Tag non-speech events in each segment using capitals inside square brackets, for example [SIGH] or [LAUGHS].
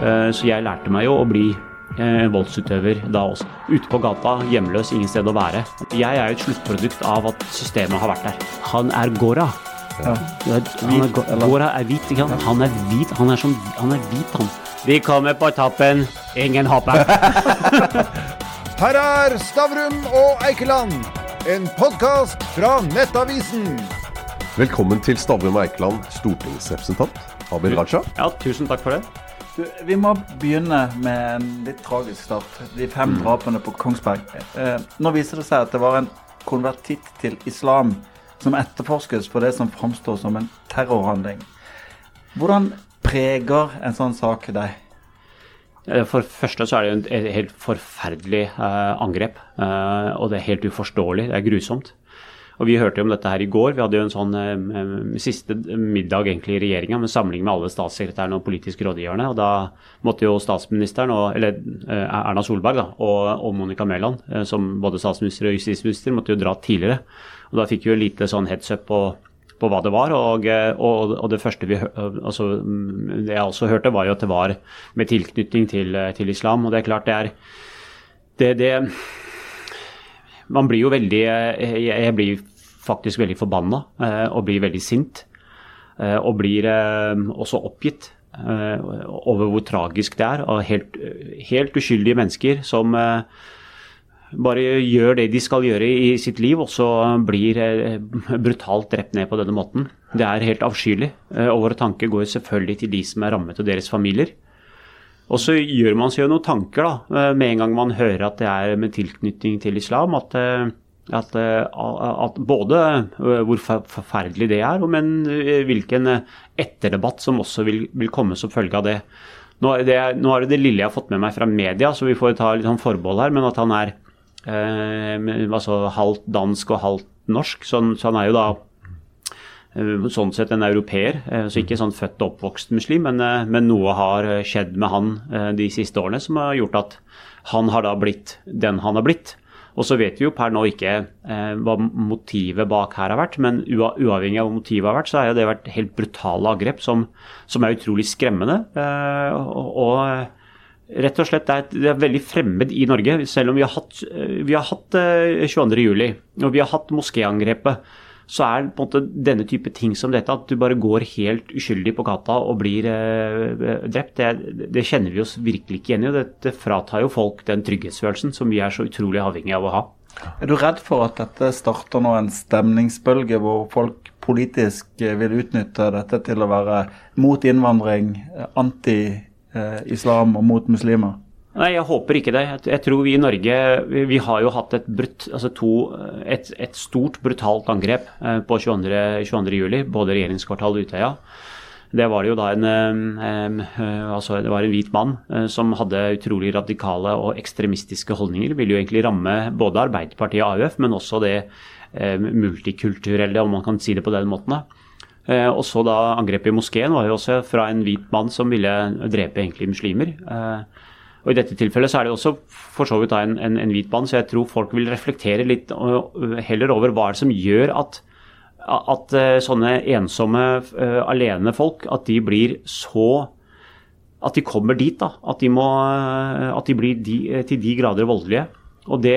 Så jeg lærte meg jo å bli voldsutøver da også. Ute på gata, hjemløs, ingen sted å være. Jeg er jo et sluttprodukt av at systemet har vært der. Han er Gora. Ja. Han er, Gora er hvit, ikke sant? Han er hvit, han er, som, han er hvit, han. Vi kommer på tappen, ingen hopper. [LAUGHS] Her er Stavrum og Eikeland, en podkast fra Nettavisen. Velkommen til Stavrum og Eikeland, stortingsrepresentant Abid Raja. Ja, tusen takk for det. Du, vi må begynne med en litt tragisk start. De fem mm. drapene på Kongsberg. Eh, nå viser det seg at det var en konvertitt til islam som etterforskes for det som framstår som en terrorhandling. Hvordan preger en sånn sak deg? For det første så er det jo et helt forferdelig eh, angrep. Eh, og det er helt uforståelig. Det er grusomt. Og Vi hørte jo om dette her i går. Vi hadde jo en sånn uh, siste middag egentlig i regjeringa med samling med alle statssekretærene og politiske rådgiverne. og Da måtte jo statsministeren, og, eller Erna Solberg da, og, og Monica Mæland, som både statsminister og justisminister, måtte jo dra tidligere. Og Da fikk vi jo lite sånn heads up på på hva det var. Og, og, og det første vi, altså, det jeg også hørte, var jo at det var med tilknytning til, til islam. Og det er klart det er det, det, Man blir jo veldig jeg blir faktisk veldig forbanna eh, og blir veldig sint. Eh, og blir eh, også oppgitt over hvor tragisk det er. Og helt, helt uskyldige mennesker som bare gjør det de skal gjøre i sitt liv, og så blir brutalt drept ned på denne måten. Det er helt avskyelig. Og våre tanker går selvfølgelig til de som er rammet og deres familier. Og så gjør man seg jo noen tanker da, med en gang man hører at det er med tilknytning til islam. At, at, at både hvor forferdelig det er, men hvilken etterdebatt som også vil, vil komme som følge av det. Nå, det. nå, er det det lille jeg har fått med meg fra media, så vi får ta litt sånn forbehold her. Men at han er Eh, altså halvt dansk og halvt norsk. Så, så han er jo da eh, sånn sett en europeer. Eh, så ikke sånn født og oppvokst muslim, men, men, noe har skjedd med han de siste årene som har gjort at han har da blitt den han har blitt. Og så vet vi jo per nå ikke eh, hva motivet bak her har vært, men uavhengig av hva motivet har vært, så har det vært helt brutale angrep som, som er utrolig skremmende. Eh, og, og rett og slett det er, det er, veldig fremmed i Norge. Selv om vi har hatt, vi har hatt 22.07. Eh, og vi har hatt moskéangrepet, så er på en måte denne type ting som dette, at du bare går helt uskyldig på gata og blir eh, drept, det, det, kjenner vi oss virkelig ikke igjen i. og Dette fratar jo folk den trygghetsfølelsen som vi er så utrolig avhengig av å ha. Er du redd for at dette starter nå en stemningsbølge hvor folk politisk vil utnytte dette til å være mot innvandring, eh, islam og mot muslimer? Nei, jeg håper ikke det. Jeg tror vi i Norge vi har jo hatt et, brutt, altså to, et, et stort, brutalt angrep eh, på 22. 22. juli, både regjeringskvartalet og Utøya. Det var jo da en, altså det var en hvit mann eh, som hadde utrolig radikale og ekstremistiske holdninger. Ville jo egentlig ramme både Arbeiderpartiet og AUF, men også det multikulturelle, om man kan si det på den måten. og så da Angrepet i moskeen var jo også fra en hvit mann som ville drepe egentlig muslimer. Og I dette tilfellet så er det også for så vidt en, en, en hvit mann, så jeg tror folk vil reflektere litt heller over hva er det som gjør at, at eh, sånne ensomme uh, alene folk at de blir så At de kommer dit. da, At de, må, at de blir de, til de grader voldelige. Og det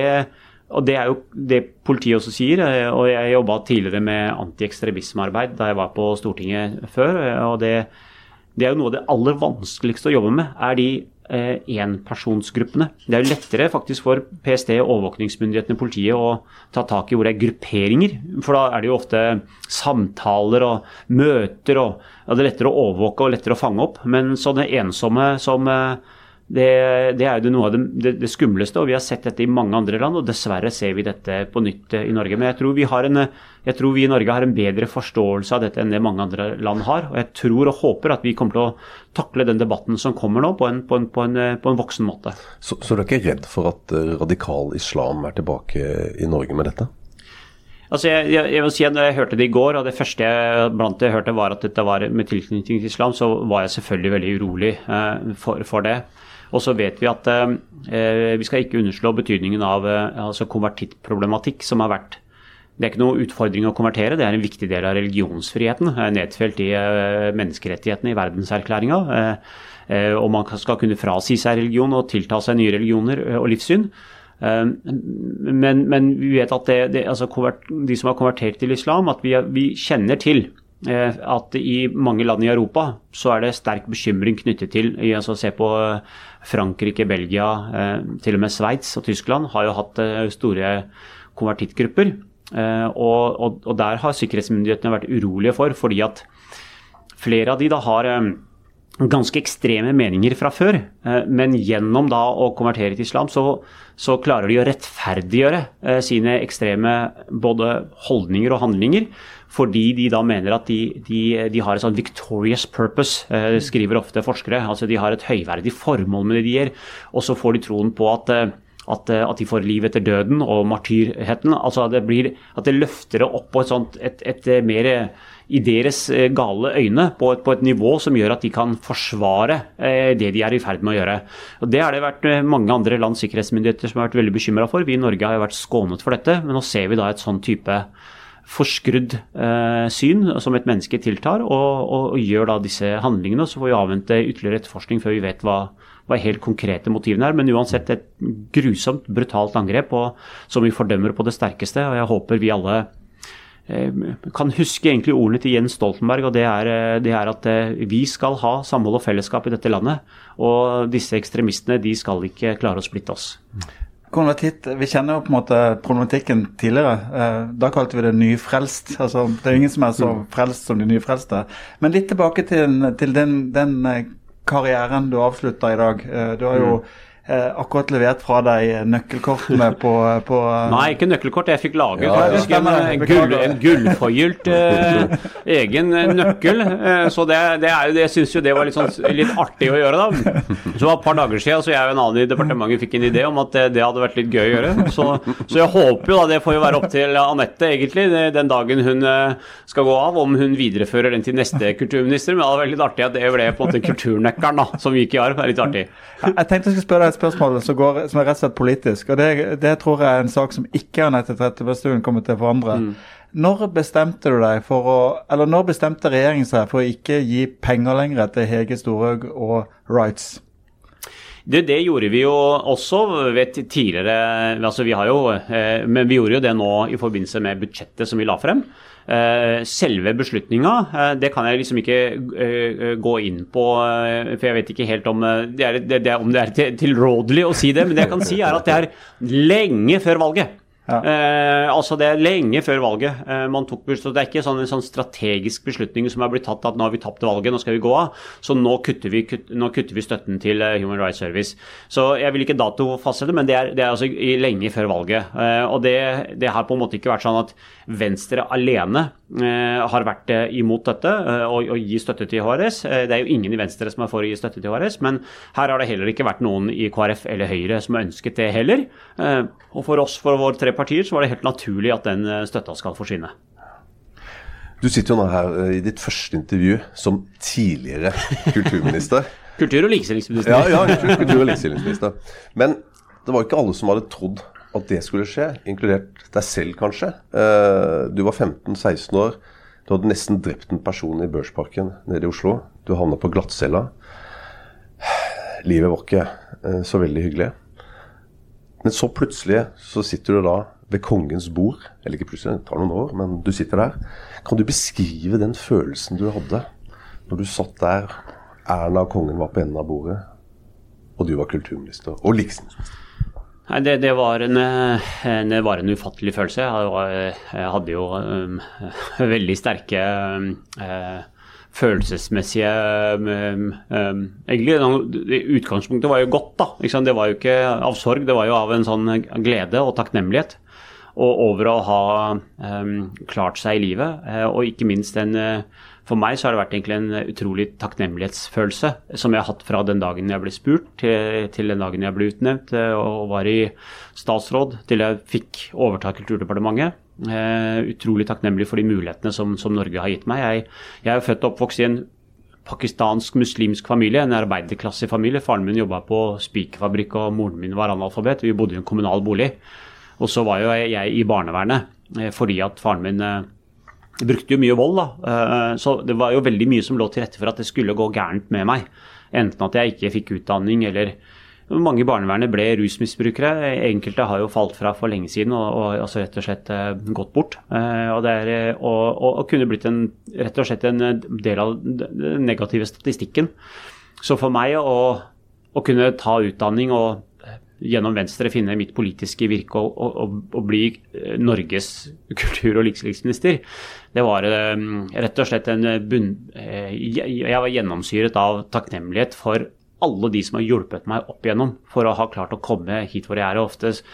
og Det er jo det politiet også sier. Og Jeg jobba tidligere med antiekstremismearbeid da jeg var på Stortinget før. Og det, det, er jo noe av det aller vanskeligste å jobbe med, er de enpersonsgruppene. Det er jo lettere faktisk for PST, overvåkningsmyndighetene, politiet å ta tak i hvor det er grupperinger. For da er det jo ofte samtaler og møter, og ja, det er lettere å overvåke og lettere å fange opp. Men sånne ensomme som det, det, er jo noe av det, det, det, skumleste, og vi har sett dette i mange andre land. og Dessverre ser vi dette på nytt i Norge. Men jeg tror, vi har en, jeg tror vi i Norge har en bedre forståelse av dette enn det mange andre land har. Og jeg tror og håper at vi kommer til å takle den debatten som kommer nå, på en, på en, på en, på en voksen måte. Så, så du er ikke redd for at eh, radikal islam er tilbake i Norge med dette? Altså jeg, jeg, jeg, vil si at når jeg hørte det i går, og det første jeg blant det hørte var at dette var med tilknytning til islam, så var jeg selvfølgelig veldig urolig eh, for, for det. Og så vet vi at eh, eh, vi skal ikke underslå betydningen av eh, altså konvertittproblematikk, som har vært det er ikke noe utfordring å konvertere, det er en viktig del av religionsfriheten. Nedfelt i menneskerettighetene i verdenserklæringa. og man skal kunne frasi seg religion og tilta seg nye religioner og livssyn. Men, men, vi vet at det, det, altså, de som har konvertert til islam, at vi, vi kjenner til at i mange land i Europa så er det sterk bekymring knyttet til altså Se på Frankrike, Belgia, til og med Sveits og Tyskland har jo hatt store konvertittgrupper. Og, og, og, der har sikkerhetsmyndighetene vært urolige for, fordi at flere av de da har ganske ekstreme meninger fra før, eh, men gjennom da å konvertere til islam, så, så klarer de å rettferdiggjøre eh, sine ekstreme både holdninger og handlinger, fordi de da mener at de, de, de har et sånn victorious purpose, eh, skriver ofte forskere. Altså de har et høyverdig formål med det de gjør, og så får de troen på at at, at, de får liv etter døden og martyrheten. altså det blir, At det løfter det opp på et, sånt, et, et mer i deres eh, gale øyne på et, på et, nivå som gjør at de kan forsvare eh, det de er i ferd med å gjøre. Og Det har det vært eh, mange andre lands sikkerhetsmyndigheter som har vært veldig bekymra for. Vi i Norge har jo vært skånet for dette, men nå ser vi da et sånn type forskrudd eh, syn som et menneske tiltar, og, og, og, gjør da disse handlingene. Så får vi avvente ytterligere etterforskning før vi vet hva, hva helt konkrete motivene er. Men uansett et grusomt, brutalt angrep og, som vi fordømmer på det sterkeste. Og jeg håper vi alle Eh, kan huske egentlig ordene til Jens Stoltenberg, og det er, eh, det er, at eh, vi skal ha samhold og fellesskap i dette landet. Og disse ekstremistene de skal ikke klare å splitte oss. Konvertitt, Vi kjenner jo på en måte problematikken tidligere. Da kalte vi det nyfrelst. Altså, det er ingen som er så mm. frelst som de nyfrelste. Men litt tilbake til, til den, den, karrieren du avslutta i dag. Du har jo mm eh, akkurat levert fra deg nøkkelkortene på, på Nei, ikke nøkkelkort. Jeg fikk laget ja, faktisk en, en, gull, en gullforgylt eh, [LAUGHS] egen nøkkel. Eh, så det, det, er det syns jo det var litt, sånn, litt artig å gjøre, da. Så var et par dager siden så jeg og en annen i departementet fikk en idé om at det, det hadde vært litt gøy å gjøre. Så, så, jeg håper jo da det får jo være opp til Anette, egentlig, den dagen hun eh, skal gå av, om hun viderefører den til neste kulturminister. Men det vært litt artig at det ble på en måte kulturnøkkelen da, som gikk i arv. Det er litt artig. Jeg tenkte jeg skulle spørre deg et spørsmål som, går, som, er rett og slett politisk. og det, det, tror jeg er en sak som ikke Anette Trettebergstuen kommer til å forandre. Mm. Når bestemte du deg for å, eller når bestemte regjeringen seg for å ikke gi penger lenger til Hege Storhaug og Rights? Det, det, gjorde vi jo også vet, tidligere. altså vi har jo, eh, Men vi gjorde jo det nå i forbindelse med budsjettet som vi la frem. Eh, selve beslutninga, eh, det kan jeg liksom ikke eh, gå inn på, for jeg vet ikke helt om det er, det, det, om det er tilrådelig å si det. Men det jeg kan si, er at det er lenge før valget. Eh, altså Det er lenge før valget eh, man tok så Det er ikke sånn en sånn strategisk beslutning som er blitt tatt at nå har vi tapt valget, nå skal vi gå av. Så nå kutter vi, kutt, nå kutter vi støtten til uh, Human Rights Service. Så jeg vil ikke datofastsette, men det er, det er altså i, lenge før valget. Eh, og det, det, har på en måte ikke vært sånn at Venstre alene har vært eh, imot dette og, og gi støtte til HRS. det er jo ingen i Venstre som er for å gi støtte til HRS, men her har det heller ikke vært noen i KrF eller Høyre som har ønsket det heller. og for oss, for våre tre partier så var det helt naturlig at den eh, støtta skal forsvinne. Du sitter jo nå her eh, i ditt første intervju som tidligere kulturminister. [LAUGHS] Kultur- og likestillingsminister. Ja, ja, kultur- og likestillingsminister. Men det var ikke alle som hadde trodd at det skulle skje, inkludert deg selv kanskje. Eh, du var 15-16 år. Du hadde nesten drept en person i Børsparken nede i Oslo. Du havna på glattcella. Livet var ikke så veldig hyggelig. Men så plutselig så sitter du da ved kongens bord. Eller ikke plutselig, det tar noen år, men du sitter der. Kan du beskrive den følelsen du hadde når du satt der, Erna og kongen var på enden av bordet, og du var kulturminister og likestillingsminister? Nei, det, det, var en, en, var en, ufattelig følelse. Jeg, hadde jo um, [LAUGHS] veldig sterke um, følelsesmessige um, Egentlig, Utgangspunktet var jo godt, da. Det var jo ikke av sorg, det var jo av en sånn glede og takknemlighet. Og over å ha klart seg i livet. Og ikke minst en uh, For meg så har det vært egentlig en utrolig takknemlighetsfølelse som jeg har hatt fra den dagen jeg ble spurt, til, til den dagen jeg ble utnevnt uh, og var i statsråd, til jeg fikk overta Kulturdepartementet. Eh, utrolig takknemlig for de mulighetene som, som Norge har gitt meg. Jeg, jeg er født og oppvokst i en pakistansk muslimsk familie, en arbeiderklassefamilie. Faren min jobba på spikerfabrikk, og moren min var analfabet. Vi bodde i en kommunal bolig. Og så var jo jeg i barnevernet eh, fordi at faren min eh, brukte jo mye vold, da. Så det var jo veldig mye som lå til rette for at det skulle gå gærent med meg. Enten at jeg ikke fikk utdanning, eller mange i barnevernet ble rusmisbrukere. Enkelte har jo falt fra for lenge siden og, og altså rett og slett eh, gått bort. Eh, og, det er, eh, og, og, og kunne blitt en, rett og slett en del av den negative statistikken. Så for meg å, å kunne ta utdanning og gjennom Venstre finne mitt politiske virke og, og, og bli Norges kultur- og likestillingsminister. Det var rett og slett en bunn... Jeg var gjennomsyret av takknemlighet for alle de som har hjulpet meg opp igjennom for å ha klart å komme hit hvor jeg er. oftest.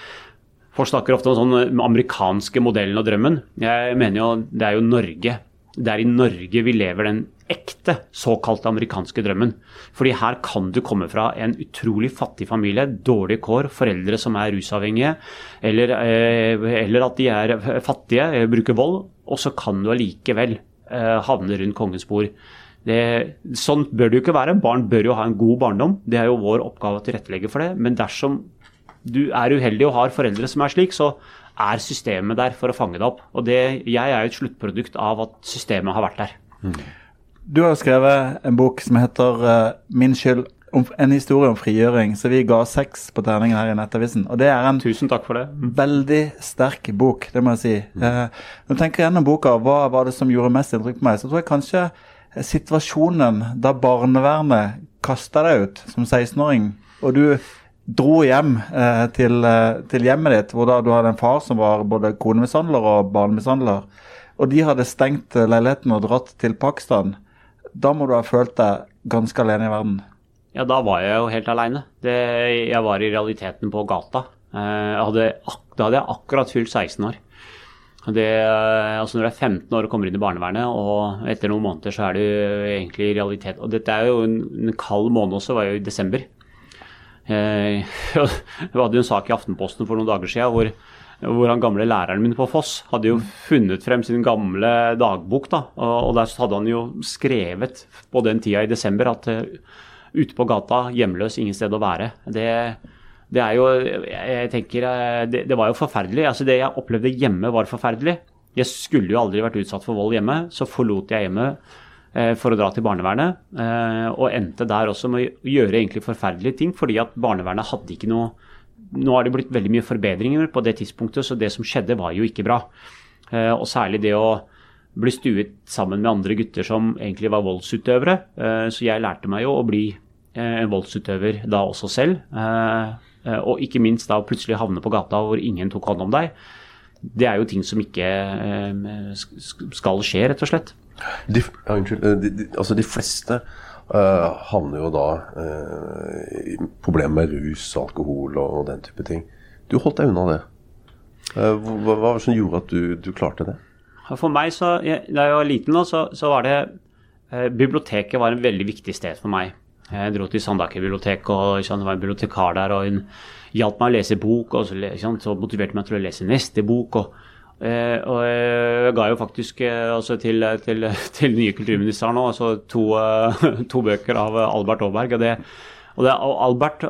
folk snakker ofte om den amerikanske modellen og drømmen. Jeg mener jo det er jo Norge. Det er i Norge vi lever den ekte såkalte amerikanske drømmen. Fordi her kan du komme fra en utrolig fattig familie, dårlige kår, foreldre som er rusavhengige, eller, eh, eller at de er fattige, eh, bruker vold, og så kan du allikevel eh, havne rundt kongens bord. Det, sånn bør det jo ikke være. Barn bør jo ha en god barndom. Det er jo vår oppgave å tilrettelegge for det. Men dersom du er uheldig og har foreldre som er slik, så er systemet der for å fange det opp. Og det, jeg er jo et sluttprodukt av at systemet har vært der. Mm. Du har skrevet en bok som heter uh, 'Min skyld'. en historie om frigjøring, så vi ga seks på terningen her i Nettavisen. Og det er en Tusen takk for det. Mm. veldig sterk bok, det må jeg si. Mm. Uh, når jeg tenker gjennom boka, hva var det som gjorde mest inntrykk på meg, så tror jeg kanskje situasjonen da barnevernet kasta deg ut som 16-åring, og du dro hjem eh, til, eh, til, hjemmet ditt, hvor da du hadde en far som var både konemishandler og barnemishandler, og de hadde stengt leiligheten og dratt til Pakistan, da må du ha følt deg ganske alene i verden? Ja, da var jeg jo helt aleine. Jeg var i realiteten på gata. Eh, hadde, da hadde jeg akkurat fylt 16 år. Det, altså når du er 15 år og kommer inn i barnevernet, og etter noen måneder så er du egentlig i realitet Og dette er jo en, en kald måned også, var jo i desember. Eh, [LAUGHS] vi hadde jo en sak i Aftenposten for noen dager siden hvor, hvor han gamle læreren min på Foss hadde jo funnet frem sin gamle dagbok. da, Og, der hadde han jo skrevet på den tida i desember at uh, ute på gata, hjemløs, ingen sted å være. Det det er jo Jeg tenker eh, det, det, var jo forferdelig. Altså Det jeg opplevde hjemme, var forferdelig. Jeg skulle jo aldri vært utsatt for vold hjemme. Så forlot jeg hjemmet eh, for å dra til barnevernet, eh, og endte der også med å gjøre egentlig forferdelige ting, fordi at barnevernet hadde ikke noe Nå har det blitt veldig mye forbedringer på det tidspunktet, så det som skjedde, var jo ikke bra. Eh, og særlig det å bli stuet sammen med andre gutter som egentlig var voldsutøvere. Eh, så jeg lærte meg jo å bli eh, en voldsutøver da også selv. Og ikke minst da å plutselig havne på gata hvor ingen tok hånd om deg. Det er jo ting som ikke skal skje, rett og slett. De, ja, unnskyld. De, de, altså de fleste uh, havner jo da uh, i problemer med rus, alkohol og, og, den type ting. Du holdt deg unna det. Uh, hva, hva, som gjorde at du, du klarte det? For meg, så, Da jeg var liten, så, så var det Biblioteket var en veldig viktig sted for meg. Jeg dro til Sandaker bibliotek, og det var en bibliotekar der. og hun hjalp meg å lese bok, og så, så motiverte meg til å lese neste bok. og Eh, og jeg ga jo faktisk eh, altså til, til, [LAUGHS] til nye kulturministeren nå altså to, eh, [LAUGHS] to, bøker av Albert Aaberg. Og, og, og Albert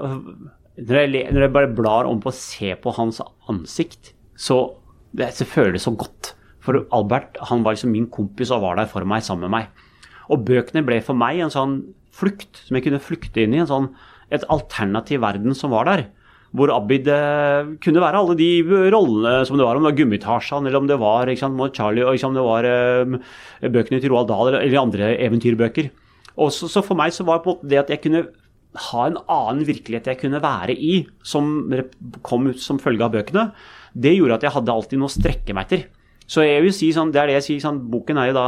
når jeg, når jeg, bare blar om på å se på hans ansikt, så det, så føler det så godt. For Albert han var liksom min kompis og var der for meg, sammen med meg. Og bøkene ble for meg en sånn flukt, som jeg kunne flykte inn i. En sånn, et alternativ verden som var der. Hvor Abid eh, kunne være alle de rollene som det var, om det var Gummitasjan, eller om det var sant, Charlie, og om det var um, bøkene til Roald Dahl, eller andre eventyrbøker. Og så, så, for meg så var det at jeg kunne ha en annen virkelighet jeg kunne være i, som kom ut som følge av bøkene, det gjorde at jeg hadde alltid noe å strekke meg etter. Så jeg vil si sånn, det er det jeg sier, sånn, boken er jo da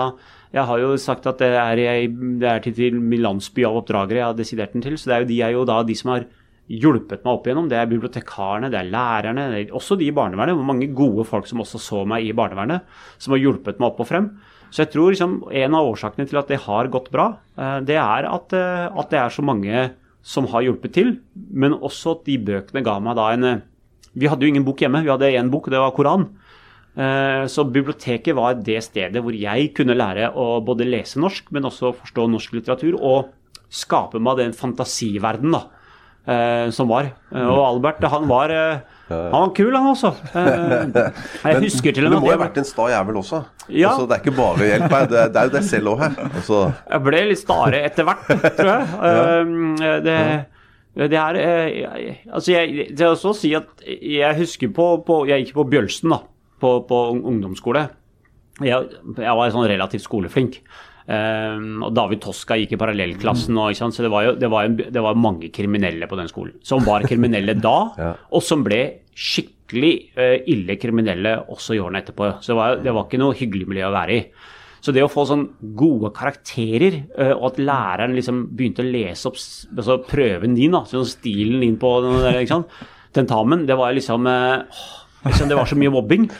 jeg har jo sagt at det er, jeg, det er til, til min landsby av oppdragere jeg har desidert den til. Så det er jo de, er jo da de som har hjulpet meg opp igjennom. Det er bibliotekarene, det er lærerne, det er også de i barnevernet. hvor Mange gode folk som også så meg i barnevernet, som har hjulpet meg opp og frem. Så jeg tror liksom en av årsakene til at det har gått bra, eh, det er at, eh, at det er så mange som har hjulpet til. Men også at de bøkene ga meg da en eh, Vi hadde jo ingen bok hjemme, vi hadde én bok, det var Koran. Så biblioteket var det stedet hvor jeg kunne lære å både lese norsk, men også forstå norsk litteratur, og skape meg den fantasiverdenen da, eh, som var. Eh, og Albert han var Han var kul, han også. Eh, [LAUGHS] Jeg husker til og med du må jo ha vært en sta jævel også. Ja. Altså, det er ikke bare hjelp her, det er, det jo deg selv òg her. Altså, jeg ble litt stare etter hvert, tror jeg. [LAUGHS] Eh, Det, det er eh, Altså, jeg, det er også å si at jeg husker på, på Jeg gikk på Bjølsen, da, på, på ungdomsskole. Jeg, jeg var sånn relativt skoleflink. Um, og David Toska gikk i parallellklassen, og, ikke sant? så det var jo det var, en, det var mange kriminelle på den skolen. Som var kriminelle da, [LAUGHS] Ja. og som ble skikkelig uh, ille kriminelle også i årene etterpå. Så det var, det var ikke noe hyggelig miljø å være i. Så det å få sånn gode karakterer, uh, og at læreren liksom begynte å lese opp altså prøven din, da, sånn stilen din på den ikke sant? tentamen, det var liksom uh, liksom, Det var så mye mobbing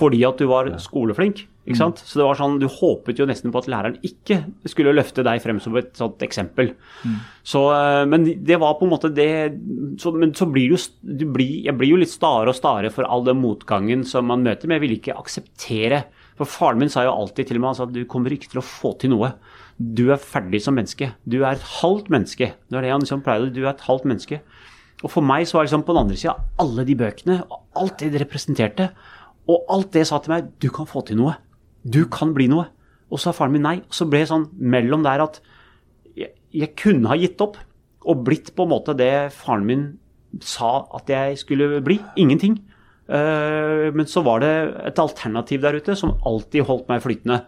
fordi at du var skoleflink. Ikke sant? Så det var sånn, Du håpet jo nesten på at læreren ikke skulle løfte deg frem som et sånt eksempel. Så, eh, men det var på en måte det så, Men så blir du, du blir, jeg blir jo litt stare og stare for all den motgangen som man møter, men jeg vil ikke akseptere For faren min sa jo alltid til meg at du kommer ikke til å få til noe. Du er ferdig som menneske. Du er et halvt menneske. Det var det han liksom pleide. Du er et halvt menneske. Og for meg så var liksom på den andre sida alle de bøkene, og alt det det representerte, og alt det sa til meg du kan få til noe. Du kan bli noe. Og så sa faren min nei. Og så ble det sånn mellom der at jeg, jeg kunne ha gitt opp og blitt på en måte det faren min sa at jeg skulle bli. Ingenting. Uh, men så var det et alternativ der ute som alltid holdt meg flytende.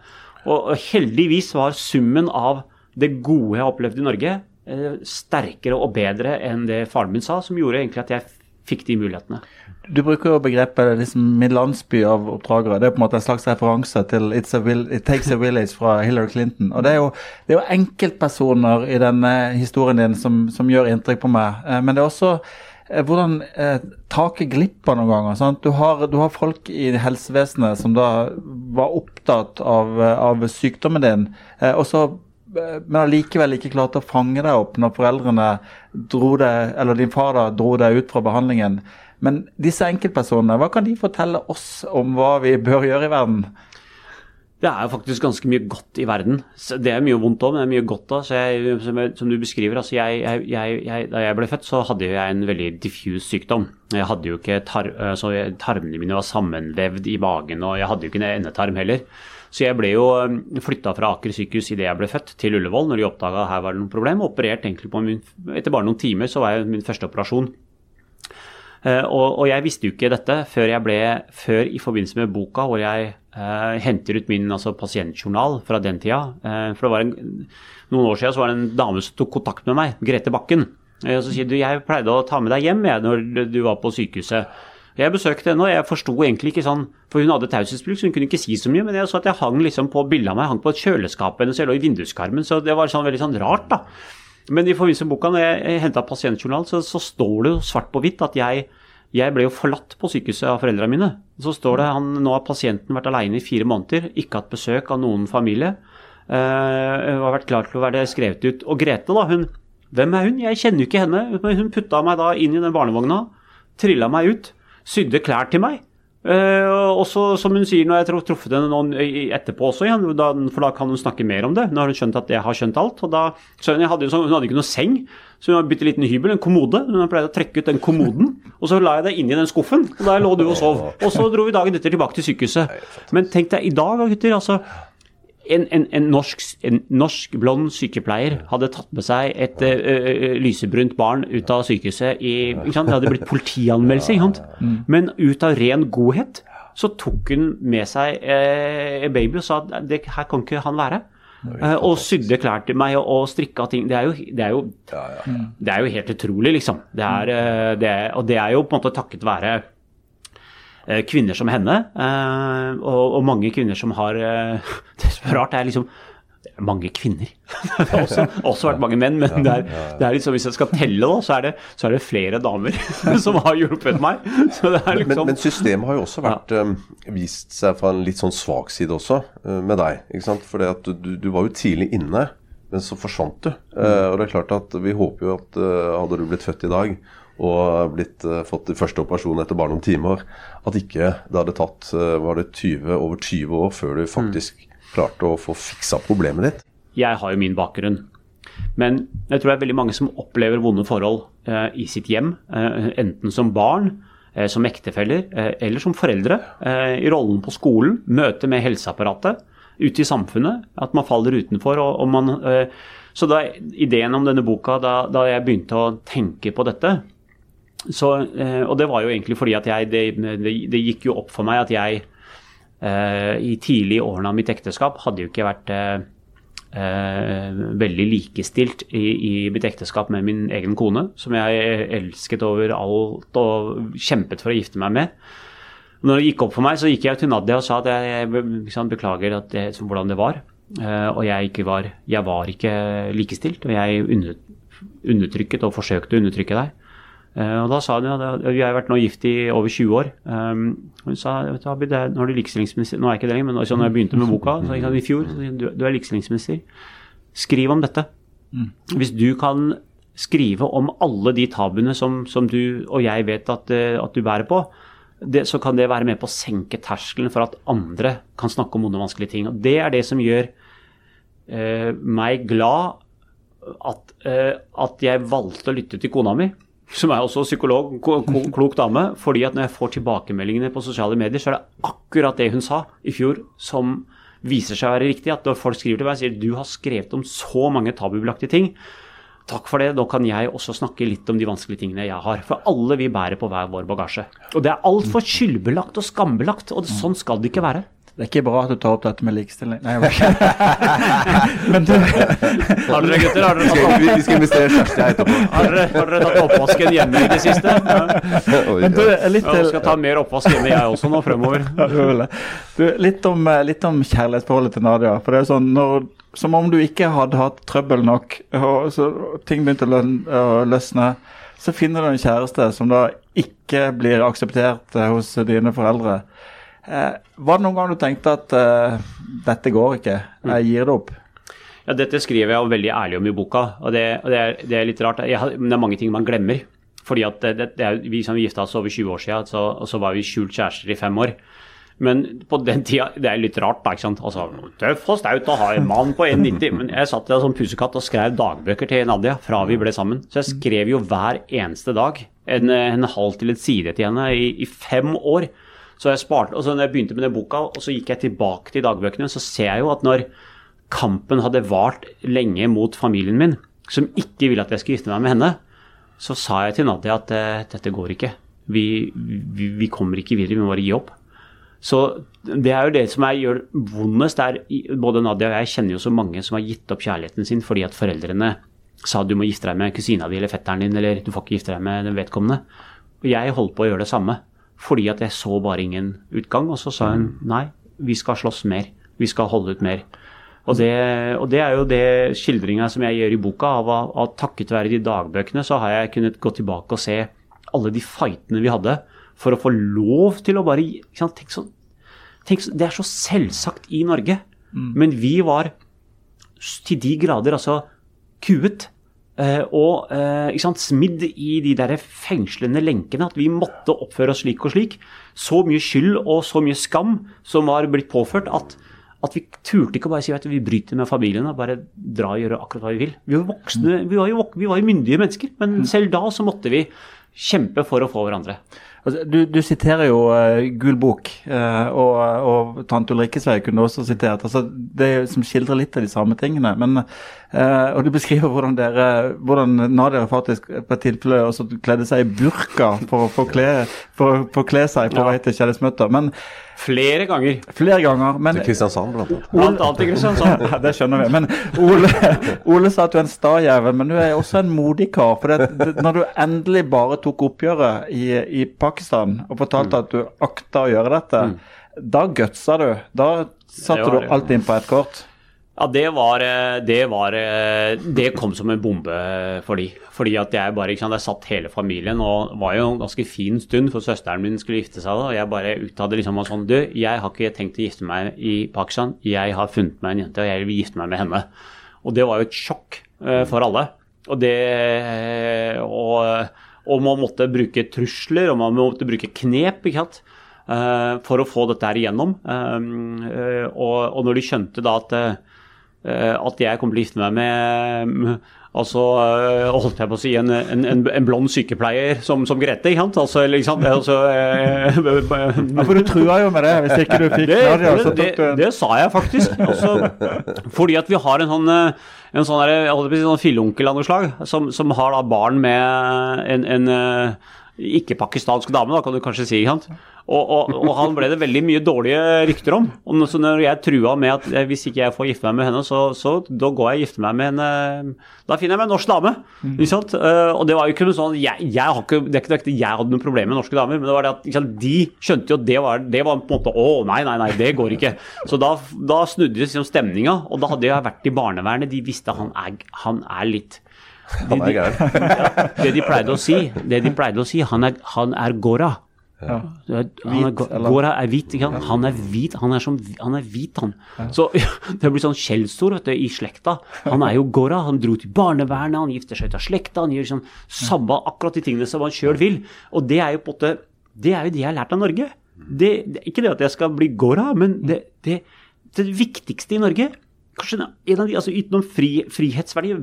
Og, og heldigvis var summen av det gode jeg har opplevd i Norge, uh, sterkere og bedre enn det faren min sa, som gjorde egentlig at jeg fikk de mulighetene. Du bruker jo begrepet liksom, landsby av oppdragere. Det er på en måte en slags referanse til a It Takes a Village fra Hillary Clinton. Og Det er jo, det er jo enkeltpersoner i denne historien din som, som gjør inntrykk på meg. Eh, men det er også eh, hvordan eh, taket glipper noen ganger. Sant? Du, har, du har folk i helsevesenet som da var opptatt av, eh, av sykdommen din, eh, og så men allikevel ikke klarte å fange deg opp når foreldrene dro deg, eller din far da dro deg ut fra behandlingen. Men disse enkeltpersonene, hva kan de fortelle oss om hva vi bør gjøre i verden? Det er jo faktisk ganske mye godt i verden. Det er mye vondt òg, men det er mye godt òg. Som, som du beskriver, altså jeg, jeg, jeg, da jeg ble født, så hadde jeg en veldig diffus sykdom. Jeg hadde jo ikke tar, altså Tarmene mine var sammenvevd i magen, og jeg hadde jo ikke en endetarm heller. Så jeg ble jo flytta fra Aker sykehus idet jeg ble født, til Ullevål når de oppdaga her var det noe problem. Operert egentlig på min, Etter bare noen timer så var jeg min første operasjon. Eh, og, og jeg visste jo ikke dette før jeg ble før i forbindelse med boka hvor jeg eh, henter ut min altså, pasientjournal fra den tida. Eh, for det var en, Noen år siden så var det en dame som tok kontakt med meg, Grete Bakken. Eh, og så sier du jeg pleide å ta med deg hjem jeg, når du var på sykehuset. Jeg besøkte henne, og jeg forsto egentlig ikke sånn For hun hadde taushetsbruk, så hun kunne ikke si så mye. Men jeg så at jeg hang liksom på bildet av meg, hang på et kjøleskap hennes, jeg lå i vinduskarmen. Så det var sånn veldig sånn rart, da. Men i forbindelse med boka, når jeg henta pasientjournal, så, så står det jo svart på hvitt at jeg, jeg ble jo forlatt på sykehuset av foreldrene mine. Så står det han, nå har pasienten vært alene i fire måneder, ikke hatt besøk av noen familie. Uh, har vært klar til å være skrevet ut. Og Grete, da, hun Hvem er hun? Jeg kjenner jo ikke henne. Hun putta meg da inn i den barnevogna, trilla meg ut, sydde klær til meg. Eh, og så, som hun sier, når jeg har truffet henne noen etterpå også igjen, da, for da kan hun snakke mer om det. Nå har hun skjønt at jeg har skjønt alt. og da, så hun, hadde, sånn- hun hadde ikke noe seng, så hun har bitte liten hybel, en kommode. Hun pleide å trekke ut den kommoden, [LAUGHS] og så la jeg deg inn i den skuffen. Og der lå du og sov. Og så dro vi dagen etter tilbake til sykehuset. Men tenk deg i dag, gutter. altså en, en, en, norsk, en norsk blond sykepleier hadde tatt med seg et ø, lysebrunt barn ut av sykehuset i? Det hadde blitt politianmeldelse, sant? Men ut av ren godhet så tok hun med seg uh, baby og sa at det, her kan ikke han være. Og sydde klær til meg og, og strikka ting. Det er jo, det er jo, det er jo helt utrolig, liksom. Det er, eh, det og det er jo på en måte takket være kvinner som henne, eh, og, mange kvinner som har eh, [LAUGHS] Det som er rart, det er liksom det er mange kvinner. [LAUGHS] Det har også, også vært mange menn, men det er, det er liksom, hvis jeg skal telle, da, så er det, så er det flere damer [LAUGHS] som har hjulpet meg. Så det er Men, liksom men systemet har jo også vært, ja. vist seg fra en litt sånn svak side også, med deg. ikke sant? For du, du, du var jo tidlig inne, men så forsvant du. Mm. og det er klart at Vi håper jo at hadde du blitt født i dag og blitt, uh, fått i første operasjon etter bare noen timer, at ikke det hadde tatt uh, var det 20, over 20 år før du faktisk klarte å få fiksa problemet ditt. jeg har jo min bakgrunn. Men jeg tror det er veldig mange som opplever vonde forhold eh, i sitt hjem, eh, enten som barn eh, som ektefeller eh, eller som foreldre, eh, i rollen på skolen, møte med helseapparatet, ute i samfunnet, at man faller utenfor. og, og man... Eh, så da ideen om denne boka, da, da jeg begynte å tenke på dette så, eh, Og det var jo egentlig fordi at jeg Det, det, gikk jo opp for meg at jeg eh, i tidlige årene av mitt ekteskap hadde jo ikke vært eh, eh, veldig likestilt i, i mitt ekteskap med min egen kone, som jeg elsket over alt og kjempet for å gifte meg med. Når det gikk opp for meg, så gikk jeg til Nadia og sa at jeg, jeg beklager at det, hvordan det var. Uh, og jeg, var, jeg var ikke likestilt, og jeg undertrykket og forsøkte å undertrykke deg. Uh, og da sa hun ja, vi har vært nå gift i over 20 år. Um, hun sa vet du, Abid, nå er du likestillingsminister. Nå er jeg ikke det lenger, men altså, når jeg begynte med boka så, i fjor, så du, du er likestillingsminister. Skriv om dette. Mm. Hvis du kan skrive om alle de tabuene som, som du og jeg vet at, uh, at du bærer på, det, så kan det være med på å senke terskelen for at andre kan snakke om onde, vanskelige ting. Og Det er det som gjør eh, meg glad at, eh, at, jeg valgte å lytte til kona mi, som er også psykolog, klok dame. fordi at når jeg får tilbakemeldingene på sosiale medier, så er det akkurat det hun sa i fjor som viser seg å være riktig. At når folk skriver til meg og sier du har skrevet om så mange tabubelagte ting, Takk for det. Nå kan jeg også snakke litt om de vanskelige tingene jeg har. For alle vi bærer på hver vår bagasje. Og det er altfor skyldbelagt og skambelagt, og sånn skal det ikke være. Det er ikke bra at du tar opp dette med likestilling. Nei, [LAUGHS] Men du Har dere gutter? Har dere tatt Vi skal investere i Kjersti etterpå. Har dere, har dere tatt oppvasken hjemme i det siste? [LAUGHS] Ja. Men du, litt til... Jeg skal ta mer oppvask hjemme jeg også nå fremover. [LAUGHS] Du, litt, om, eh, litt om kjærlighetsforholdet til Nadia. For det er sånn, når som om du ikke hadde hatt trøbbel nok, og så ting begynte å løsne. Så finner du en kjæreste som da ikke blir akseptert eh, hos dine foreldre. Eh, var det noen gang du tenkte at uh, dette går ikke, jeg gir det opp? Ja, Dette skriver jeg veldig ærlig om i boka, og det, og det, er, det er, litt rart. Jeg, det er mange ting man glemmer. Fordi at det, Vi som gifta oss over 20 år siden, så, og så var vi skjult kjærester i fem år. Men på den tida Det er litt rart, da. ikke sant? Altså, Tøff og staut å ha en mann på 1,90. Men jeg satt der som pusekatt og skrev dagbøker til Nadia fra vi ble sammen. Så jeg skrev jo hver eneste dag en, en halv til et side til henne i, i fem år. Så jeg sparte, og så når jeg begynte med den boka, og så gikk jeg tilbake til dagbøkene, så ser jeg jo at når kampen hadde vart lenge mot familien min, som ikke ville at jeg skulle gifte meg med henne, så sa jeg til Nadia at eh, dette går ikke. Vi, vi, vi kommer ikke videre, vi må bare gi opp. Så det er jo det som jeg gjør vondest. Er, både Nadia og jeg kjenner jo så mange som har gitt opp kjærligheten sin fordi at foreldrene sa du må gifte deg med kusina di eller fetteren din, eller du får ikke gifte deg med den vedkommende. Og jeg holdt på å gjøre det samme fordi at jeg så bare ingen utgang. Og så sa hun nei, vi skal slåss mer. Vi skal holde ut mer. Og det, og det er jo det skildringa som jeg gjør i boka, av at takket være de dagbøkene så har jeg kunnet gå tilbake og se alle de fightene vi hadde for å få lov til å bare tenk så, tenk så, Det er så selvsagt i Norge, mm. men vi var til de grader altså kuet. Uh, og uh, sant, smidd i de der fengslende lenkene. At vi måtte oppføre oss slik og slik. Så mye skyld og så mye skam som var blitt påført at, at vi turte ikke å bare si at vi bryter med familien og bare dra og gjøre akkurat hva vi vil. Vi var, voksne, vi var, jo, vi var jo myndige mennesker, men mm. selv da så måtte vi kjempe for å få hverandre. Altså, du, du, siterer jo uh, Gul bok, uh, og, og tante Ulrikkesvei kunne også sitert. Altså, det som skildrer litt av de samme tingene. men uh, Og du beskriver hvordan dere, hvordan Nadia faktisk på et tilfelle også kledde seg i burka for å kle, kle seg på ja. vei til kjærlighetsmøter. Men Flere ganger. Flere ganger, men Til Kristiansand, blant annet. Blant annet til Kristiansand. ja, det skjønner vi. Men Ole, Ole sa at du er en stajævel, men du er også en modig kar. For det, det, når du endelig bare tok oppgjøret i, i Pakistan og fortalte mm. at du akta å gjøre dette, mm. da gutsa du. Da satte du alt inn på et kort. Ja, det var, eh, det var, eh, Det kom som en bombe for de. Fordi at jeg bare ikke sant, Jeg satt hele familien og var jo en ganske fin stund, for søsteren min skulle gifte seg. Og jeg bare uttalte liksom sånn Du, jeg har ikke tenkt å gifte meg i Pakistan. Jeg har funnet meg en jente, og jeg vil gifte meg med henne. Og det var jo et sjokk uh, for alle. Og det og, og, man måtte bruke trusler, og man måtte bruke knep. ikke sant? For å få dette her igjennom. Og, når de skjønte da at eh, at jeg kommer til å gifte meg med Altså, eh, holdt jeg på å si, en, en, en, blond sykepleier som, som Grete, ikke sant? Altså, liksom, altså, eh, [LAUGHS] Ja, for du trua jo med det. Hvis ikke du fikk det, Nadia, det, du det, det sa jeg faktisk. Altså, fordi at vi har en sånn eh, en sånn, der, sånn filleonkel av noe slag, som, som har da barn med en, en eh, ikke-pakistansk dame, da kan du kanskje si. ikke sant? Og, og, og han ble det veldig mye dårlige rykter om. Og så når jeg trua med at eh, hvis ikke jeg får gifte meg med henne, så, så da går jeg og gifter meg med en eh, Da finner jeg meg en norsk dame. Ikke sant? Eh, og det var jo ikke noe sånn jeg, jeg har ikke, Det er ikke at jeg hadde noe problem med norske damer, men det var det at sant, de skjønte jo at det var, det var på en måte Å, nei, nei, nei, det går ikke. Så da, da snudde liksom stemninga, og da hadde jeg vært i barnevernet. De visste han er, han er litt de, de, [LAUGHS] det de pleide å si, det de pleide å si, han er, han er Gora. Han er, Hvit, eller? Er hvit, ikke sant? Han er hvit, han er, som, han er hvit, han. Så [LAUGHS] det blir sånn skjellsord i slekta. Han er jo Gora, han dro til barnevernet, han gifter seg ut av slekta, han gjør sånn samme akkurat de tingene som han sjøl vil. Og det er jo på en måte Det er jo det jeg har lært av Norge. Det, det, ikke det at jeg skal bli Gora, men det, det, det viktigste i Norge Kanskje en av de, altså Utenom fri, frihetsverdi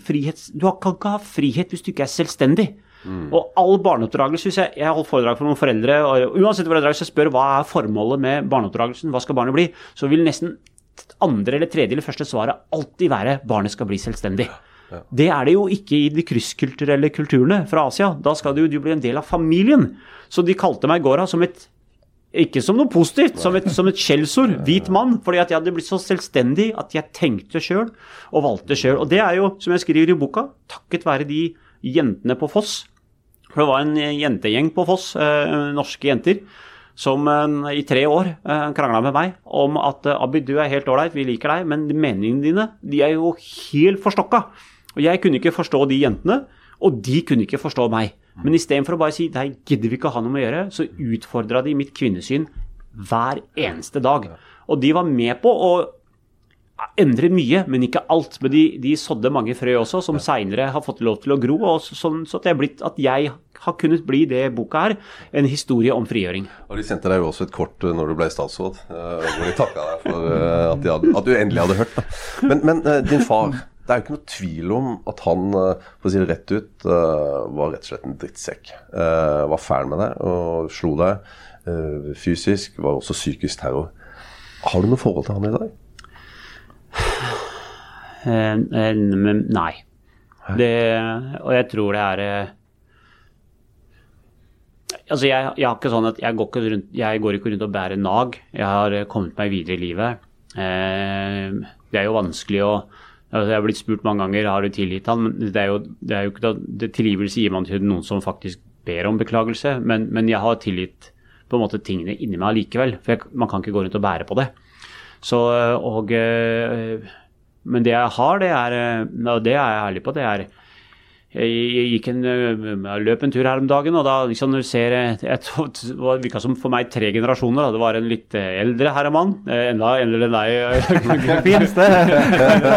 frihets, Du kan ikke ha frihet hvis du ikke er selvstendig. Og all barneoppdragelse hvis Jeg, jeg har holdt foredrag for noen foreldre, og uansett foredrag så spør hva er formålet med barneoppdragelsen, hva skal barnet bli, så vil nesten andre eller tredje eller første svaret alltid være barnet skal bli selvstendig. Det er det jo ikke i de krysskulturelle kulturene fra Asia. Da skal du, du bli en del av familien. Så de kalte meg Gora som et ikke som noe positivt, som et, som et skjellsord. Hvit mann. Fordi at jeg hadde blitt så selvstendig at jeg tenkte sjøl og valgte sjøl. Og det er jo, som jeg skriver i boka, takket være de jentene på Foss. For det var en jentegjeng på Foss, eh, norske jenter, som eh, i tre år eh, krangla med meg om at Abid, du er helt ålreit, vi liker deg, men meningene dine de er jo helt forstokka. Og jeg kunne ikke forstå de jentene, og de kunne ikke forstå meg. Men istedenfor å bare si nei, gidder vi ikke å ha noe med å gjøre, så utfordra de mitt kvinnesyn hver eneste dag. Og de var med på å endre mye, men ikke alt. Men de, de sådde mange frø også, som seinere har fått lov til å gro. Og sånn så det er blitt, at jeg har kunnet bli det boka her, en historie om frigjøring. Og De sendte deg jo også et kort eh, når du ble statsråd, eh, hvor de takka deg for eh, at, de hadde, at du endelig hadde hørt. Men, men din far, det er jo ikke noe tvil om at han, for å si det rett ut, var rett og slett en drittsekk. Var fæl med deg og slo deg fysisk, var også psykisk terror. Har du noe forhold til han i dag? Eh, eh, nei. Det, og jeg tror det er eh, Altså, jeg, jeg har ikke sånn at jeg går ikke, rundt, jeg går ikke rundt og bærer nag. Jeg har kommet meg videre i livet. Eh, det er jo vanskelig å altså Jeg har blitt spurt mange ganger har du tilgitt han, men det er jo, det er jo ikke det Tilgivelse gir man til noen som faktisk ber om beklagelse, men, men jeg har tilgitt på en måte tingene inni meg likevel. For jeg, man kan ikke gå rundt og bære på det. Så, og, eh, men det jeg har, det er, eh, og det er jeg ærlig på, det er jeg gikk en, eh, jeg løp en tur her om dagen, og da liksom når du ser Det virka som for meg tre generasjoner. Da. Det var en litt eldre herremann, enda eldre enn deg.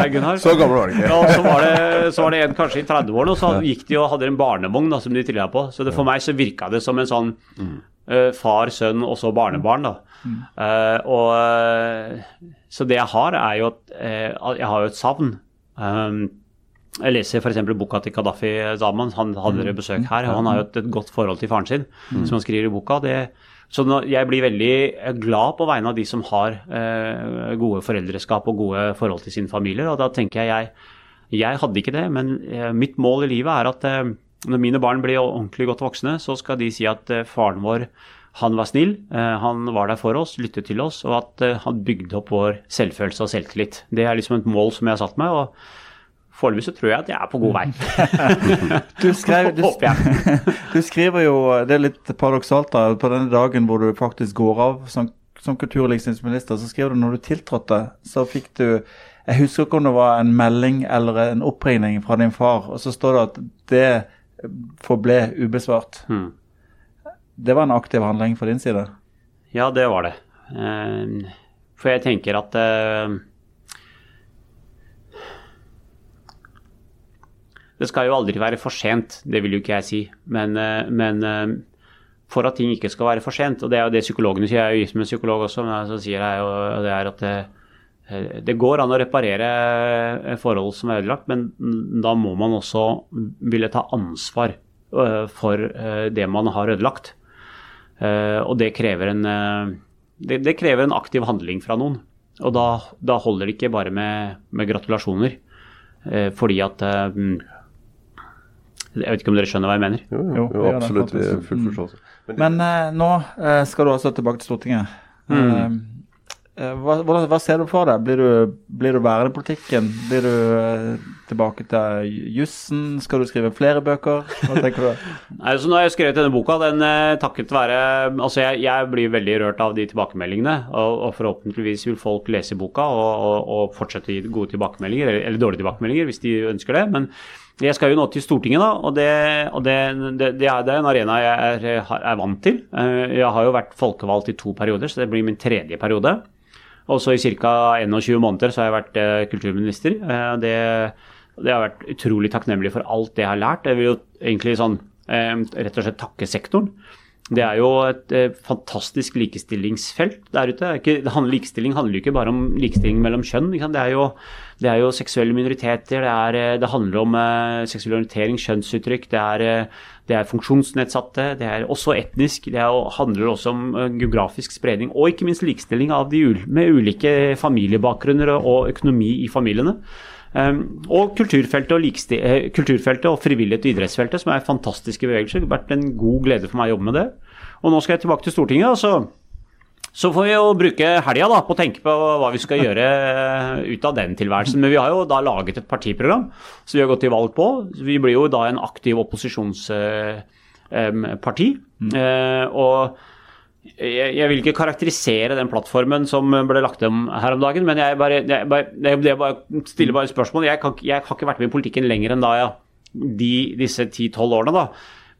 [LAUGHS] [LAUGHS] Gunnar. Så gammel var det ikke. Og så var, det, så var det en kanskje i 30-årene, og så gikk de og hadde en barnevogn da, som de trilla på. Så det, for meg så virka det som en sånn eh, far, sønn og så barnebarn. da. Eh, og, eh, så det jeg har, er jo at uh, jeg har jo et savn. Um, jeg leser f.eks. boka til Kadafi Zaman. Han hadde mm. besøk her. og Han har jo et, et godt forhold til faren sin, som han skriver i boka. Det, så nå, jeg blir veldig glad på vegne av de som har eh, gode foreldreskap og gode forhold til sine familier. Og da tenker jeg jeg, jeg hadde ikke det, men eh, mitt mål i livet er at eh, når mine barn blir ordentlig godt voksne, så skal de si at faren vår han var snill, eh, han var der for oss, lyttet til oss, og at eh, han bygde opp vår selvfølelse og selvtillit. Det er liksom et mål som jeg har satt meg, og foreløpig så tror jeg at jeg er på god vei. [LAUGHS] Du, skrev, du, [LAUGHS] [LAUGHS] du skriver jo, det er litt paradoksalt da, på denne dagen hvor du faktisk går av som, som kultur- og likestillingsminister, så skriver du når du tiltrådte, så fikk du Jeg husker ikke om det var en melding eller en oppringning fra din far, og så står det at det forble ubesvart. Mm. Det var en aktiv handling fra din side? Ja, det var det. Eh, For jeg tenker at eh, Det skal jo aldri være for sent, det vil jo ikke jeg si. Men, eh, men eh, for at ting ikke skal være for sent, og det er jo det psykologene sier, jeg er jo gift med en psykolog også, men så sier jeg jo det er at eh, det går an å reparere forhold som er ødelagt, men da må man også ville ta ansvar for det man har ødelagt. Eh, Og det krever en, eh, det, det krever en aktiv handling fra noen. Og da, da holder det ikke bare med, med gratulasjoner. Eh, Fordi at mm, Jeg vet ikke om dere skjønner hva jeg mener? Jo, Jo, jo, jo absolutt. Vi er full Mm. forståelse. Men, Men eh, nå skal du altså tilbake til Stortinget. Mm. Eh, hva, hva ser du for deg? Blir du, blir du værende i politikken? Blir du eh, tilbake til jussen? Skal du skrive flere bøker? Hva tenker du? [LAUGHS] Nei, så nå har jeg skrevet denne boka. Den eh, takket være Altså, jeg, jeg blir veldig rørt av de tilbakemeldingene. Og, og forhåpentligvis vil folk lese boka og, og, og fortsette å gi gode tilbakemeldinger, eller, eller dårlige tilbakemeldinger, hvis de ønsker det. Men jeg skal jo nå til Stortinget, da, og det, det, det, det er en arena jeg er, er vant til. Eh, Jeg har jo vært folkevalgt i to perioder, så det blir min tredje periode. Og så i ca. 21 måneder så har jeg vært eh, kulturminister. Eh, Det, det har vært utrolig takknemlig for alt det jeg har lært. Jeg vil jo egentlig sånn eh, rett og slett takke sektoren. Det er jo et fantastisk likestillingsfelt der ute. Ikke, handler, likestilling handler jo ikke bare om likestilling mellom kjønn. Det, er jo, det er jo seksuelle minoriteter, det, er, eh, det handler om eh, seksuell orientering, kjønnsuttrykk, det er, eh, det er funksjonsnedsatte, det er også etnisk, det er, handler også om geografisk spredning, og ikke minst likestilling de med ulike familiebakgrunner og, økonomi i familiene. Um, og kulturfeltet og, kulturfeltet og frivillighet og idrettsfeltet, som er fantastiske bevegelser. Det har vært en god glede for meg å jobbe med det. Og nå skal jeg tilbake til Stortinget. og så får vi jo bruke helga på å tenke på hva vi skal gjøre ut av den tilværelsen. Men vi har jo da laget et partiprogram som vi har gått til valg på. Vi blir jo da en aktiv opposisjonsparti. Eh, og jeg, jeg vil ikke karakterisere den plattformen som ble lagt om her om dagen, men jeg bare, jeg bare, jeg, jeg bare stiller bare et spørsmål. Jeg, kan, jeg har ikke vært med i politikken lenger enn da, ja. De, disse 10-12 årene, da.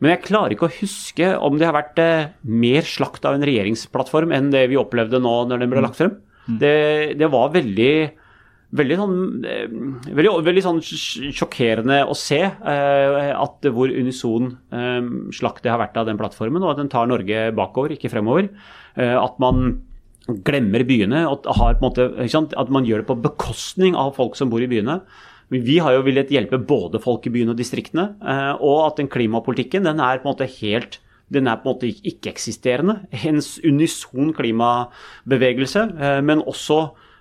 Men jeg klarer ikke å huske om det har vært eh, mer slakt av en regjeringsplattform enn det vi opplevde nå når den ble lagt frem. Det, det var veldig Veldig sånn, eh, veldig, veldig sånn sjokkerende å se eh, at hvor unison eh, slakt det har vært av den plattformen, og at den tar Norge bakover, ikke fremover. Eh, at man glemmer byene, og har, på en måte, ikke sant? at man gjør det på bekostning av folk som bor i byene. Vi har jo villet hjelpe både folk i byene og distriktene, eh, og at den klimapolitikken den er på en måte helt den er på en måte ikke-eksisterende. En unison klimabevegelse, eh, men også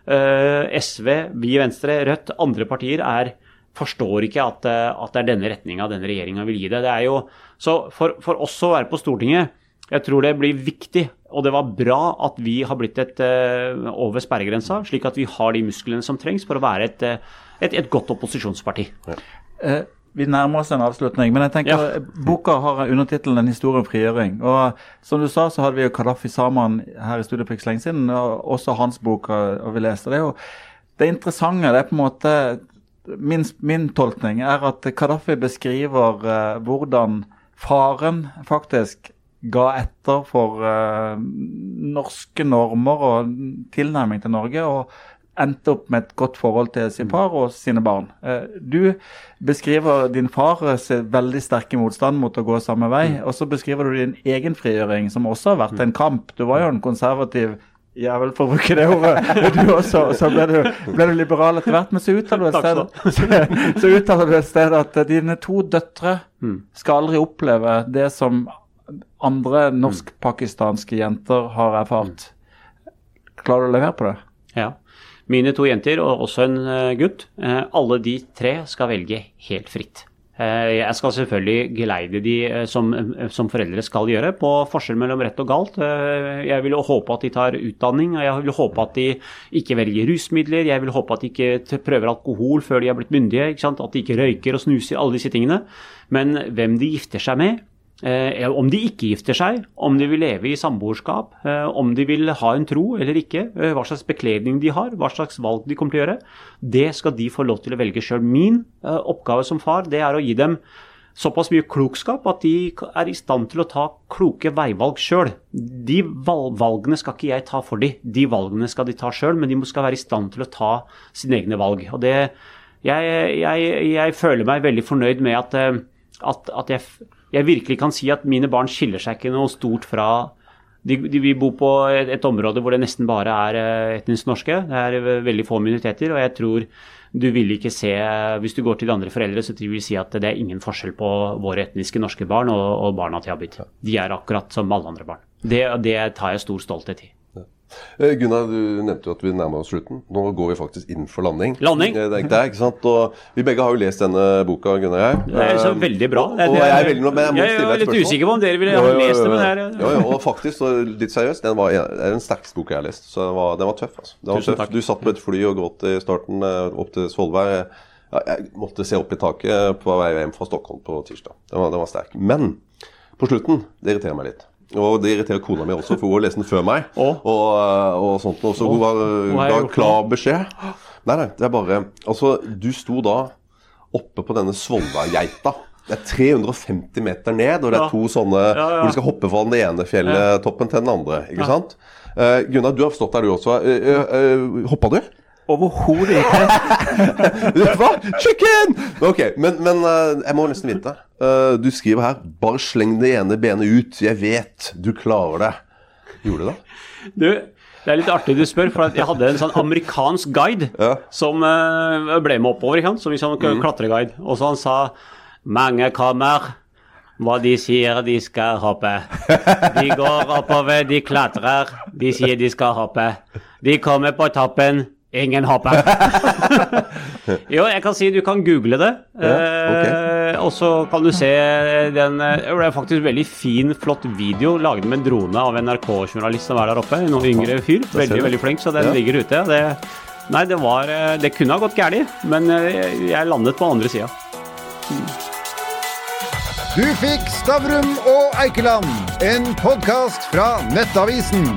eh, SV, vi i Venstre, Rødt, andre partier er forstår ikke at, at det er denne retninga denne regjeringa vil gi det. det er jo, så for, for oss å være på Stortinget, jeg tror det blir viktig, og det var bra at vi har blitt et over sperregrensa, slik at vi har de musklene som trengs for å være et, et, et godt opposisjonsparti. Eh, vi nærmer oss en avslutning, men jeg tenker Ja. eh, boka har undertittelen 'En historie om frigjøring'. Og Som du sa, så hadde vi jo Kadafi Saman her i studio for ikke lenge siden, og også hans bok har har vi leste Det Og jo det interessante, det er på en måte Min, min tolkning er at Kadafi beskriver eh, hvordan faren faktisk ga etter for eh, norske normer og tilnærming til Norge. og endte opp med et godt forhold til sin far og sine barn. Eh, Du beskriver din fars veldig sterke motstand mot å gå samme vei, og så beskriver du din egen frigjøring, som også har vært en kamp. Du var jo en konservativ jævel, for å bruke det ordet. Du også, så ble du, ble du liberal etter hvert, men så uttaler du et sted, [LAUGHS] så, så uttaler du et sted at dine to døtre skal aldri oppleve det som andre norsk-pakistanske jenter har erfart. Klarer du å levere på det? Ja. Mine to jenter og også en eh, gutt, eh, alle de tre skal velge helt fritt. Eh, Jeg skal selvfølgelig geleide de som, som foreldre skal gjøre, på forskjell mellom rett og galt. Jeg vil håpe at de tar utdanning, og jeg vil håpe at de ikke velger rusmidler. Jeg vil håpe at de ikke prøver alkohol før de er blitt myndige, at de ikke røyker og snuser, alle disse tingene. Men hvem de gifter seg med, Eh, om de ikke gifter seg, om de vil leve i samboerskap, eh, om de vil ha en tro eller ikke, eh, hva slags bekledning de har, hva slags valg de kommer til å gjøre, det skal de få lov til å velge sjøl. Min eh, oppgave som far det er å gi dem såpass mye klokskap at de er i stand til å ta kloke veivalg sjøl. De valgene skal ikke jeg ta for dem, de valgene skal de ta sjøl, men de skal være i stand til å ta sine egne valg. Og det, jeg, jeg, jeg føler meg veldig fornøyd med at, eh, at, at jeg, jeg virkelig kan si at mine barn skiller seg ikke noe stort fra De, de, vi bor på et, et, område hvor det nesten bare er eh, etnisk norske. Det er eh, veldig få minoriteter, og jeg tror du vil ikke se Hvis du går til de andre foreldre, så vil du si at det er ingen forskjell på våre etniske norske barn og, og barna til Abid. De er akkurat som alle andre barn. Det, det tar jeg stor stolthet i. Eh, Gunnar, du nevnte jo at vi nærmer oss slutten. Nå går vi faktisk inn for landing. Landing? Eh, det det ikke sant? Og vi begge har jo lest denne boka, Gunnar og jeg. Det er så Eh, veldig bra. Og, og jeg er veldig, men jeg må jeg stille et litt usikker på om dere ville ha lest det, men det er Jo, jo, og faktisk, litt seriøst, den var er den sterkeste boka jeg har lest. Så den var, den var tøff. altså. Den var Tusen tøff. takk. Du satt på et fly og gråt i starten opp til Svolvær. Jeg måtte se opp i taket på vei hjem fra Stockholm på tirsdag. Den var, den var sterk. Men på slutten, det irriterer meg litt. Og det irriterer kona mi også, for hun har lest den før meg. Og, og sånt noe. Så hun var, ga klar beskjed. Nei, nei, det er bare Altså, du sto da oppe på denne Svolværgeita. Det er 350 meter ned, og det er to sånne Ja, ja. hvor du skal hoppe fra den ene fjelltoppen til den andre. Ikke sant? Uh, Gunnar, du har stått der du også. Uh, uh, hoppa du? Overhodet ikke. [LAUGHS] Hva? Chicken! Ok, men, men eh, jeg må nesten vite. Eh, du skriver her 'Bare sleng det ene benet ut. Jeg vet du klarer det'. Gjorde du det? Du, det er litt artig du spør, for jeg hadde en sånn amerikansk guide Ja. som uh, ble med oppover, ikke sant? som en sånn Mm. klatreguide. Og så han sa mange kommer. Hva de sier de skal hoppe. De går oppover, de klatrer. De sier de skal hoppe. De kommer på toppen. Ingen hopper. [LAUGHS] [LAUGHS] jo, jeg kan si du kan google det. eh, og så kan du se den eh, Det er faktisk veldig fin, flott video laget med en drone av NRK-journalist som er der oppe. En yngre fyr. Veldig, veldig flink, så den Ja. ligger ute. Det, nei, det var eh, Det kunne ha gått galt, men jeg landet på andre sida. Du fikk Stavrum og Eikeland, en podkast fra Nettavisen.